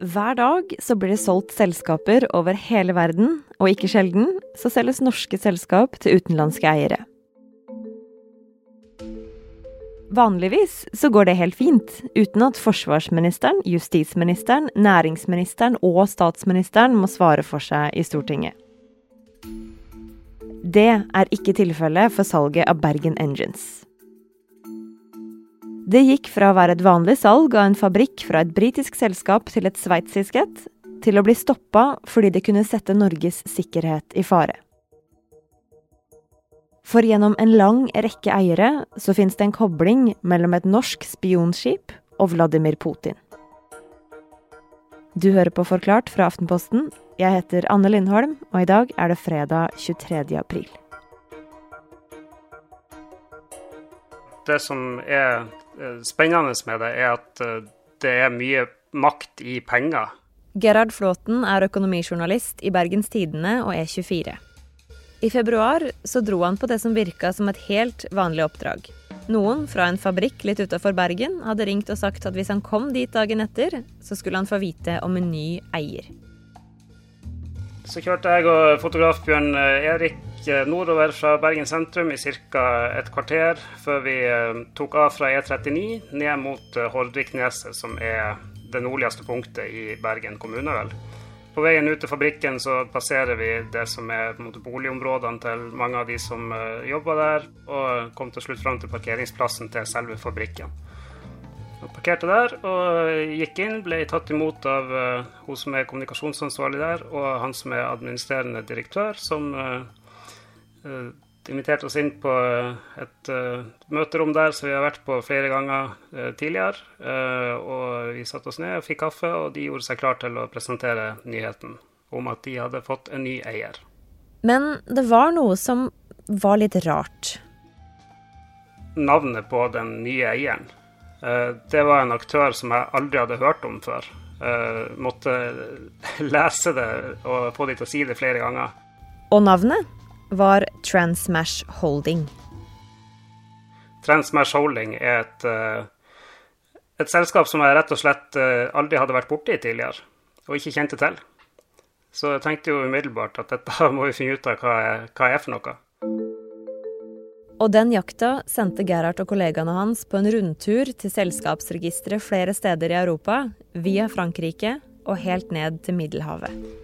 Hver dag så blir det solgt selskaper over hele verden, og ikke sjelden så selges norske selskap til utenlandske eiere. Vanligvis så går det helt fint, uten at forsvarsministeren, justisministeren, næringsministeren og statsministeren må svare for seg i Stortinget. Det er ikke tilfellet for salget av Bergen Engines. Det gikk fra å være et vanlig salg av en fabrikk fra et britisk selskap til et sveitsisk et, til å bli stoppa fordi det kunne sette Norges sikkerhet i fare. For gjennom en lang rekke eiere så fins det en kobling mellom et norsk spionskip og Vladimir Putin. Du hører på Forklart fra Aftenposten. Jeg heter Anne Lindholm, og i dag er det fredag 23. april. Det som er spennende med det, er at eh, det er mye makt i penger. Gerhard Flåten er økonomijournalist i Bergens Tidende og E24. I februar så dro han på det som virka som et helt vanlig oppdrag. Noen fra en fabrikk litt utafor Bergen hadde ringt og sagt at hvis han kom dit dagen etter, så skulle han få vite om en ny eier. Så kjørte jeg og fotograf Bjørn eh, Erik eh, nordover fra Bergen sentrum i ca. et kvarter før vi eh, tok av fra E39 ned mot Hordvikneset, som er det nordligste punktet i Bergen kommune. vel. På veien ut til fabrikken så passerer vi det som er måte, boligområdene til mange av de som jobber der, og kom til slutt fram til parkeringsplassen til selve fabrikken. Jeg parkerte der og gikk inn, ble tatt imot av uh, hun som er kommunikasjonsansvarlig der, og han som er administrerende direktør, som uh, inviterte oss inn på eh, et uh, møterom der som vi har vært på flere ganger tidligere. Og vi satte oss ned og fikk kaffe, og de gjorde seg klar til å presentere nyheten om at de hadde fått en ny eier. Men det var noe som var litt rart. Navnet på den nye eieren. det var en aktør som jeg aldri hadde hørt om før. måtte lese det og få de til å si det flere ganger. Og navnet? Var Transmash Holding. Transmash Holding er et, eh, et, selskap som jeg rett og slett eh, aldri hadde vært borti tidligere, og ikke kjente til. Så jeg tenkte jo umiddelbart at dette må vi finne ut av hva hva er for noe. Og den jakta sendte Gerhard og kollegaene hans på en rundtur til selskapsregisteret flere steder i Europa, via Frankrike og helt ned til Middelhavet.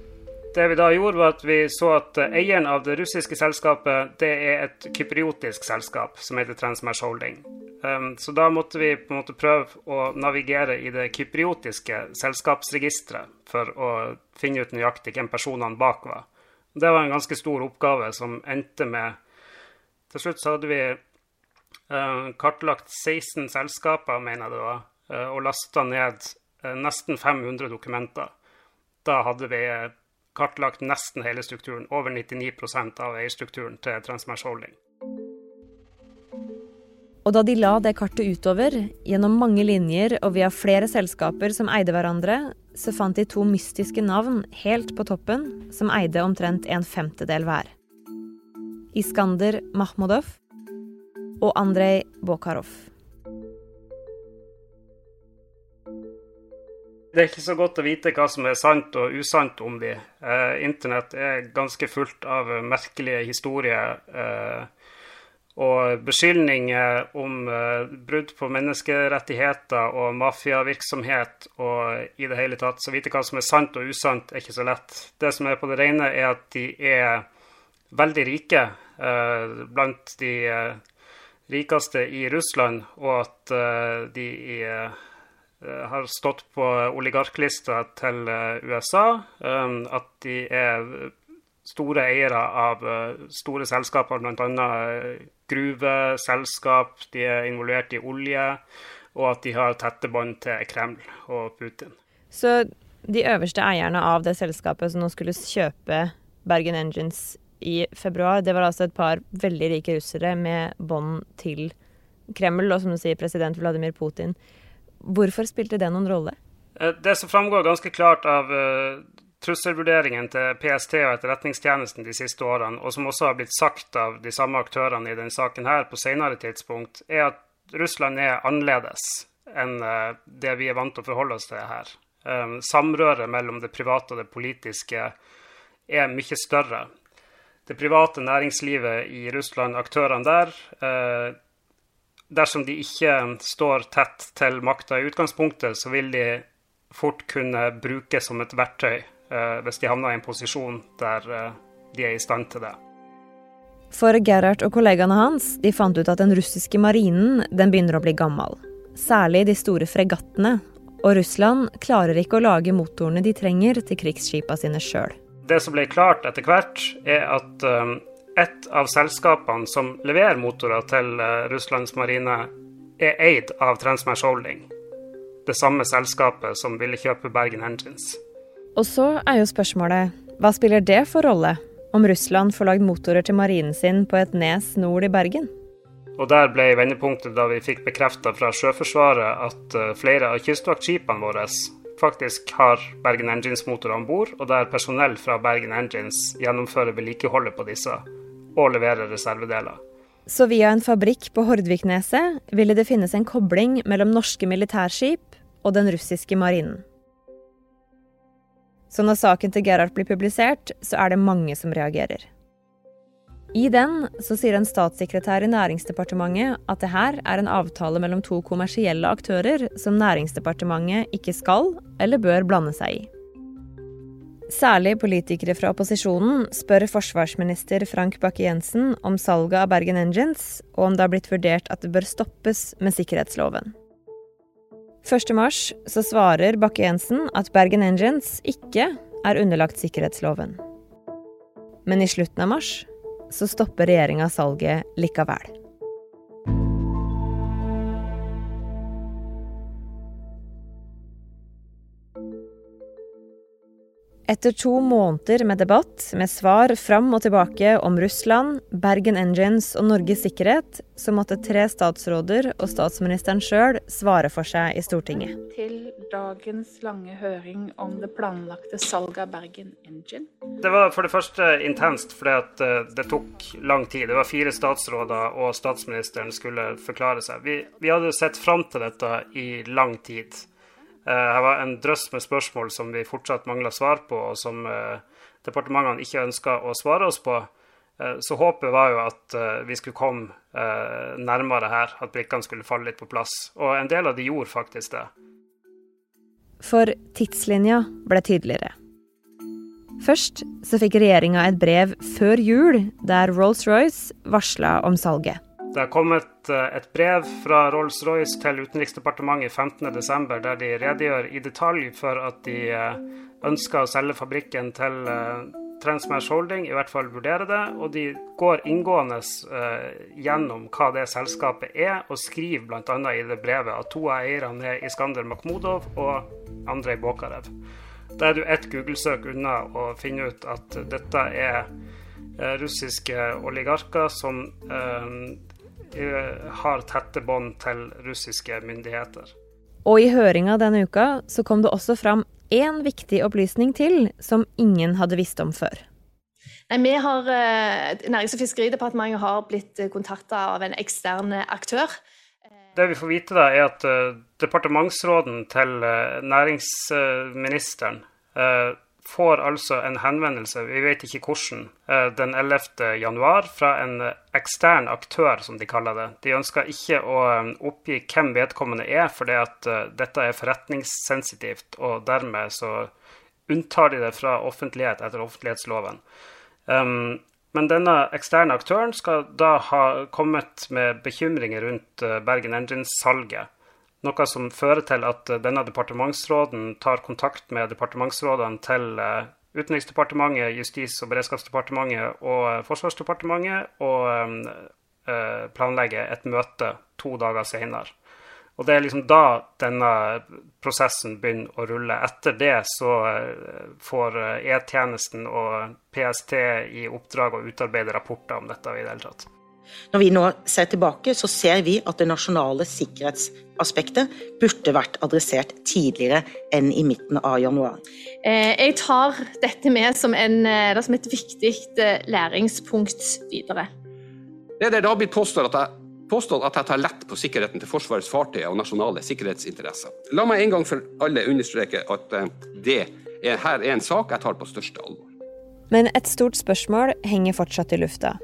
Det vi da gjorde, var at vi så at eh, eieren av det russiske selskapet, det er et kypriotisk selskap som heter Transmash Holding. Um, så da måtte vi på en måte prøve å navigere i det kypriotiske selskapsregisteret for å finne ut nøyaktig hvem personene bak var. Det var en ganske stor oppgave som endte med Til slutt så hadde vi uh, kartlagt 16 selskaper, mener jeg det var, uh, og lasta ned nesten 500 dokumenter. Da hadde vi kartlagt nesten hele strukturen, over 99 av eierstrukturen til Transmash Holding. Og da de la det kartet utover, gjennom mange linjer og via flere selskaper som eide hverandre, så fant de to mystiske navn helt på toppen, som eide omtrent en femtedel hver. Iskander Mahmudov og Andrej Bokharov. Det er ikke så godt å vite hva som er sant og usant om de. Eh, Internett er ganske fullt av merkelige historier eh, og beskyldninger om eh, brudd på menneskerettigheter og mafiavirksomhet og i det hele tatt. Så vite hva som er sant og usant, er ikke så lett. Det som er på det rene, er at de er veldig rike, eh, blant de eh, rikeste i Russland, og at eh, de i har stått på oligarklista til eh, USA. Um, at de er store eiere av eh, store selskaper, bl.a. gruveselskap. De er involvert i olje, og at de har tette bånd til Kreml og Putin. Så de øverste eierne av det selskapet som nå skulle kjøpe Bergen Engines i februar, det var altså et par veldig rike russere med bånd til Kreml, og som du sier, president Vladimir Putin. Hvorfor spilte det noen rolle? Eh, det som framgår ganske klart av uh, trusselvurderingen til PST og Etterretningstjenesten de siste årene, og som også har blitt sagt av de samme aktørene i denne saken her på senere tidspunkt, er at Russland er annerledes enn det vi er vant til å forholde oss til her. Samrøret mellom det private og det politiske er mye større. Det private næringslivet i Russland, aktørene der, dersom de ikke står tett til makta i utgangspunktet, så vil de fort kunne brukes som et verktøy hvis de havner i en posisjon der de er i stand til det. For Gerhard og kollegaene hans de fant ut at den russiske marinen den begynner å bli gammel. Særlig de store fregattene. Og Russland klarer ikke å lage motorene de trenger til krigsskipa sine sjøl. Det som ble klart etter hvert, er at um, et av selskapene som leverer motorer til uh, Russlands marine, er eid av Transmash Holding. Det samme selskapet som ville kjøpe Bergen Engines. Og så er jo spørsmålet, hva spiller det for rolle om Russland får lagd motorer til marinen sin på et nes nord i Bergen. Og Der ble vendepunktet da vi fikk bekrefta fra Sjøforsvaret at eh, flere av kystvaktskipene våre faktisk har Bergen Engines-motorer om bord, og der personell fra Bergen Engines gjennomfører vedlikeholdet på disse og leverer reservedeler. Så via en fabrikk på Hordvikneset ville det finnes en kobling mellom norske militærskip og den russiske marinen. Så når saken til Gerhard blir publisert, så er det mange som reagerer. I den så sier en statssekretær i Næringsdepartementet at det her er en avtale mellom to kommersielle aktører som Næringsdepartementet ikke skal eller bør blande seg i. Særlig politikere fra opposisjonen spør forsvarsminister Frank Bakke-Jensen om salget av Bergen Engines, og om det har blitt vurdert at det bør stoppes med sikkerhetsloven. 1.3 så svarer Bakke-Jensen at Bergen Engines ikke er underlagt sikkerhetsloven. Men i slutten av mars så stopper regjeringa salget likevel. Etter to måneder med debatt, med svar fram og tilbake om Russland, Bergen Engines og Norges sikkerhet, så måtte tre statsråder og statsministeren sjøl svare for seg i Stortinget. Til dagens lange høring om det planlagte salget av Bergen Engine. Det var for det første intenst fordi at eh, det tok lang tid. Det var fire statsråder, og statsministeren skulle forklare seg. Vi, vi hadde sett fram til dette i lang tid. Eh, her var en drøss med spørsmål som vi fortsatt mangla svar på, og som eh, departementene ikke ønska å svare oss på. Eh, så håpet var jo at vi skulle komme nærmere her, at brikkene skulle falle litt på plass. Og en del av de gjorde faktisk det. For tidslinja ble tydeligere. Først så fikk regjeringa et brev før jul der Rolls-Royce varsla om salget. Det har kommet eh, et brev fra Rolls-Royce til Utenriksdepartementet 15.12. der de redegjør i detalj for at de eh, ønsker å selge fabrikken til eh, Transmash Holding, i hvert fall vurdere det. Og de går inngående gjennom hva det selskapet er, og skriver bl.a. i det brevet at to av eierne er Iskander Makhmudov og Andrej Bokarev. Da er du ett Google-søk unna å finne ut at dette er russiske oligarker som Eh, har tette bånd til russiske myndigheter. Og i høringa denne uka så kom det også fram én viktig opplysning til som ingen hadde visst om før. Nei, vi har, eh, Nærings- og fiskeridepartementet har blitt kontakta av en ekstern aktør. Det vi får vite, da, er at uh, departementsråden til næringsministeren får altså en henvendelse, vi vet ikke hvordan, eh, den 11. januar fra en ekstern aktør, som de kaller det. De ønsker ikke å eh, oppgi hvem vedkommende er, fordi at eh, dette er forretningssensitivt, og dermed så unntar de det fra offentlighet etter offentlighetsloven. Um, men denne eksterne aktøren skal da ha kommet med bekymringer rundt Bergen Engines-salget. Noe som fører til at eh, denne departementsråden tar kontakt med departementsrådene til eh, Utenriksdepartementet, Justis- og beredskapsdepartementet og eh, Forsvarsdepartementet, og planlegger et møte to dager senere. Og det er liksom da denne prosessen begynner å rulle. Etter det så får E-tjenesten og PST i oppdrag å utarbeide rapporter om dette i det hele tatt. Når vi nå ser tilbake, så ser vi at det nasjonale sikkerhetsaspektet burde vært adressert tidligere enn i midten av januar. Eh, jeg tar dette med som, en, eh, som et viktig eh, læringspunkt videre. Det er da blitt påstått at jeg påstått at jeg tar lett på sikkerheten til Forsvarets fartøyer og nasjonale sikkerhetsinteresser. La meg en gang for alle understreke at det er, her er en sak jeg tar på største alvor. Men et stort spørsmål henger fortsatt i lufta.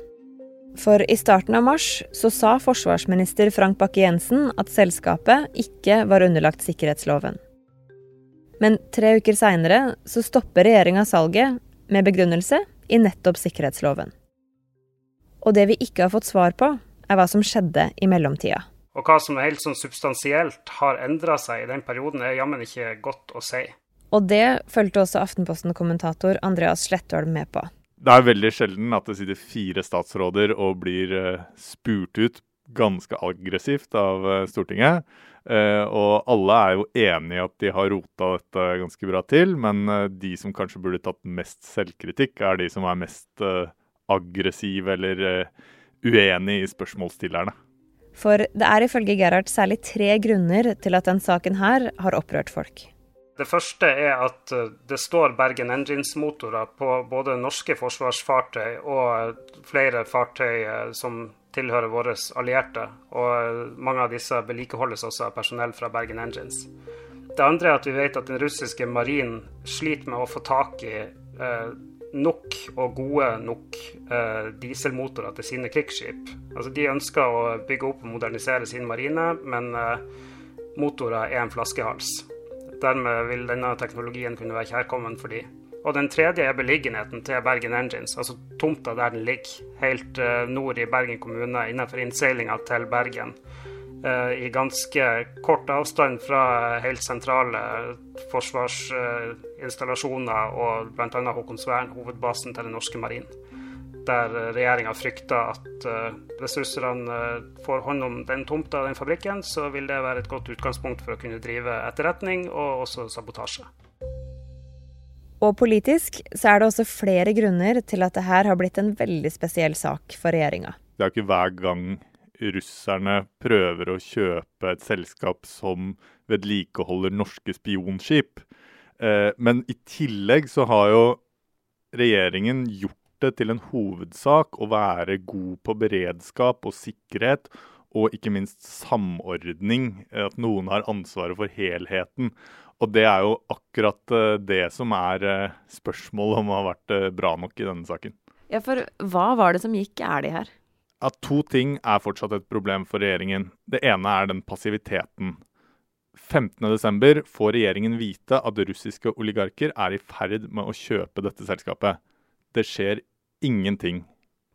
For i starten av mars så sa forsvarsminister Frank Bakke-Jensen at selskapet ikke var underlagt sikkerhetsloven. Men tre uker seinere så stopper regjeringa salget med begrunnelse i nettopp sikkerhetsloven. Og det vi ikke har fått svar på, er hva som skjedde i mellomtida. Og hva som helt sånn substansielt har endra seg i den perioden, er jammen ikke godt å si. Og det fulgte også Aftenposten-kommentator Andreas Slettholm med på. Det er veldig sjelden at det sitter fire statsråder og blir uh, spurt ut ganske aggressivt av uh, Stortinget. Uh, og alle er jo enige i at de har rota dette ganske bra til, men de som kanskje burde tatt mest selvkritikk, er de som er mest aggressive eller uenige i spørsmålsstillerne. For det er ifølge Gerhard særlig tre grunner til at denne saken her har opprørt folk. Det første er at eh, det står Bergen Engines-motorer på både norske forsvarsfartøy og flere fartøy eh, som tilhører våre allierte. Og eh, mange av disse vedlikeholdes også av personell fra Bergen Engines. Det andre er at vi vet at den russiske marinen sliter med å få tak i eh, nok og gode nok eh, dieselmotorer til sine krigsskip. Altså, de ønsker å bygge opp og modernisere sin marine, men eh, motorer er en flaskehals. Dermed vil denne teknologien kunne være kjærkommen for de. Og den tredje er beliggenheten til Bergen Engines, altså tomta der den ligger, helt eh, nord i Bergen kommune, innenfor innseilinga til Bergen. Eh, i ganske kort avstand fra helt sentrale forsvarsinstallasjoner og bl.a. Håkonsvern, hovedbasen til den norske marinen. Der regjeringa frykter at eh, hvis russerne eh, får hånd om den tomta og den fabrikken, så vil det være et godt utgangspunkt for å kunne drive etterretning og også sabotasje. Og politisk så er det også flere grunner til at det her har blitt en veldig spesiell sak for regjeringa. Det er ikke hver gang russerne prøver å kjøpe et selskap som vedlikeholder norske spionskip. Eh, men i tillegg så har jo regjeringen gjort det til en hovedsak å være god på beredskap og sikkerhet, og ikke minst samordning. At noen har ansvaret for helheten. Og det er jo akkurat eh, det som er eh, spørsmålet om har vært bra nok i denne saken. Ja, for hva var det som gikk gærent her? at to ting er fortsatt et problem for regjeringen. Det ene er den passiviteten. 15.12. får regjeringen vite at russiske oligarker er i ferd med å kjøpe dette selskapet. Det skjer ingenting.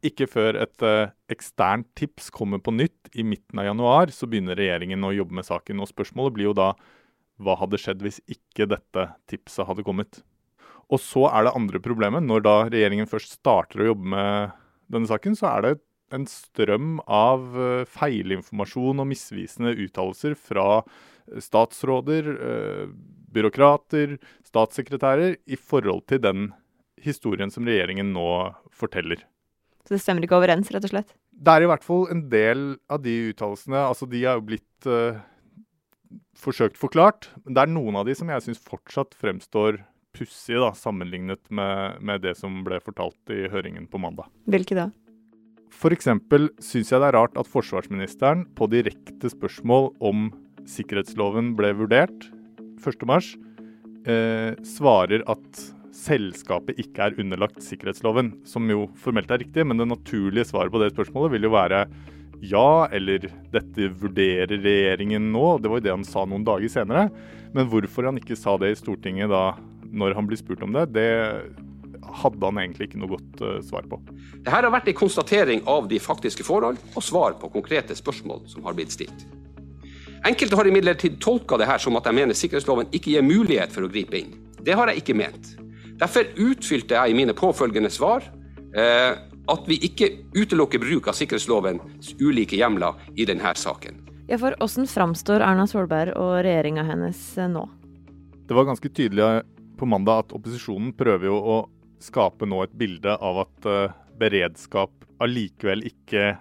Ikke før et uh, eksternt tips kommer på nytt i midten av januar, så begynner regjeringen å jobbe med saken. Og spørsmålet blir jo da hva hadde skjedd hvis ikke dette tipset hadde kommet? Og så er det andre problemet. Når da regjeringen først starter å jobbe med denne saken, så er det en strøm av eh, feilinformasjon og misvisende uttalelser fra eh, statsråder, eh, byråkrater, statssekretærer i forhold til den historien som regjeringen nå forteller. Så det stemmer ikke overens, rett og slett? Det er i hvert fall en del av de uttalelsene altså De er jo blitt uh, forsøkt forklart. Men det er noen av de som jeg syns fortsatt fremstår pussige, sammenlignet med, med det som ble fortalt i høringen på mandag. Hvilke da? F.eks. syns jeg det er rart at forsvarsministeren på direkte spørsmål om sikkerhetsloven ble vurdert 1.3, eh, svarer at selskapet ikke er underlagt sikkerhetsloven. Som jo formelt er riktig, men det naturlige svaret på det spørsmålet vil jo være ja, eller dette vurderer regjeringen nå. Det var jo det han sa noen dager senere. Men hvorfor han ikke sa det i Stortinget da, når han blir spurt om det, det hadde han egentlig ikke noe godt uh, svar på. Dette har vært en konstatering av de faktiske forhold og svar på konkrete spørsmål som har blitt stilt. Enkelte har imidlertid tolka det her som at jeg mener sikkerhetsloven ikke gir mulighet for å gripe inn. Det har jeg ikke ment. Derfor utfylte jeg i mine påfølgende svar eh, at vi ikke utelukker bruk av sikkerhetslovens ulike hjemler i denne saken. Ja, for Hvordan framstår Erna Solberg og regjeringa hennes eh, nå? Det var ganske tydelig på mandag at opposisjonen prøver jo å skape nå et bilde av at uh, beredskap allikevel ikke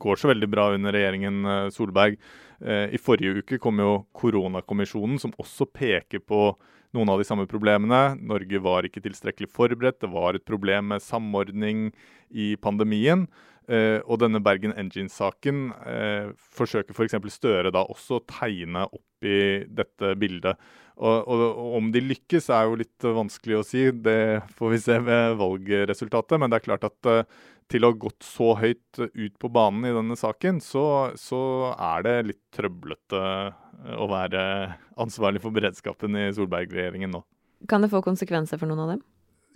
går så veldig bra under regjeringen uh, Solberg. Uh, I forrige uke kom jo koronakommisjonen, som også peker på noen av de samme problemene. Norge var ikke tilstrekkelig forberedt. Det var et problem med samordning i pandemien. Uh, og denne Bergen Engines-saken uh, forsøker f.eks. For Støre da også å tegne opp i dette bildet. Og, og, og, om de lykkes er jo litt vanskelig å si, det får vi se ved valgresultatet. Men det er klart at uh, til å ha gått så høyt ut på banen i denne saken, så, så er det litt trøblete å være ansvarlig for beredskapen i Solberg-regjeringen nå. Kan det få konsekvenser for noen av dem?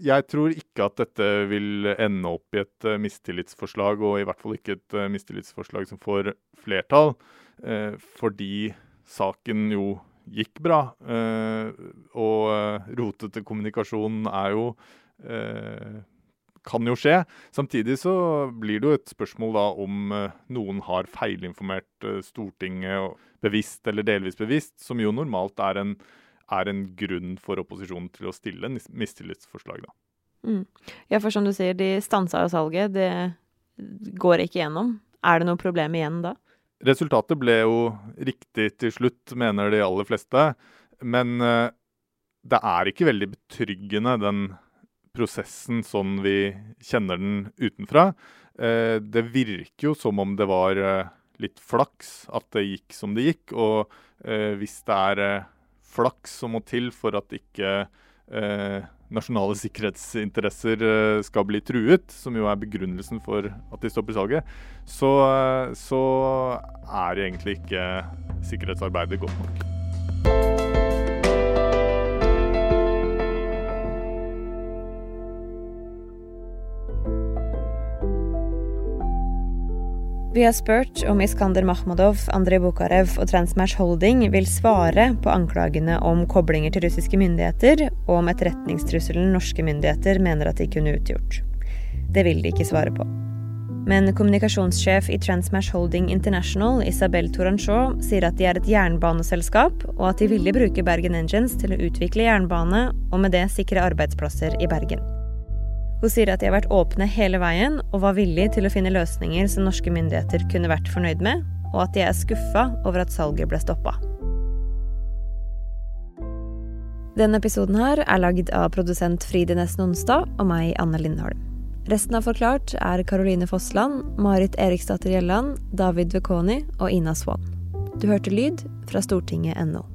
Jeg tror ikke at dette vil ende opp i et uh, mistillitsforslag, og i hvert fall ikke et uh, mistillitsforslag som får flertall, fordi saken jo gikk bra. og rotete kommunikasjon er jo kan jo skje. Samtidig så blir det jo et spørsmål da om noen har feilinformert Stortinget bevisst eller delvis bevisst, som jo normalt er en er en grunn for opposisjonen til å stille mistillitsforslag, da. Mm. Ja, for som du sier, de stansa jo salget. Det går ikke gjennom. Er det noe problem igjen da? Resultatet ble jo riktig til slutt, mener de aller fleste. Men uh, det er ikke veldig betryggende, den prosessen sånn vi kjenner den utenfra. Uh, det virker jo som om det var uh, litt flaks at det gikk som det gikk. Og hvis det er flaks som må til for at ikke eh, nasjonale sikkerhetsinteresser eh, skal bli truet, som jo er begrunnelsen for at de stopper salget, så, eh, så er egentlig ikke sikkerhetsarbeidet godt nok. Vi har spurt om Iskander Mahmadov, Andrej Bukharev og Transmash Holding vil svare på anklagene om koblinger til russiske myndigheter, og om etterretningstrusselen norske myndigheter mener at de kunne utgjort. Det vil de ikke svare på. Men kommunikasjonssjef i Transmash Holding International, Isabel Tourangeau, sier at de er et jernbaneselskap, og at de ville bruke Bergen Engines til å utvikle jernbane, og med det sikre arbeidsplasser i Bergen. Hun sier at de har vært åpne hele veien og var villige til å finne løsninger som norske myndigheter kunne vært fornøyd med, og at de er skuffa over at salget ble stoppa. Denne episoden her er lagd av produsent Fride Nesten Onsdag og meg, Anne Lindholm. Resten av Forklart er Caroline Fossland, Marit Eriksdatter Gjelland, David Vekoni og Ina Swann. Du hørte lyd fra stortinget.no.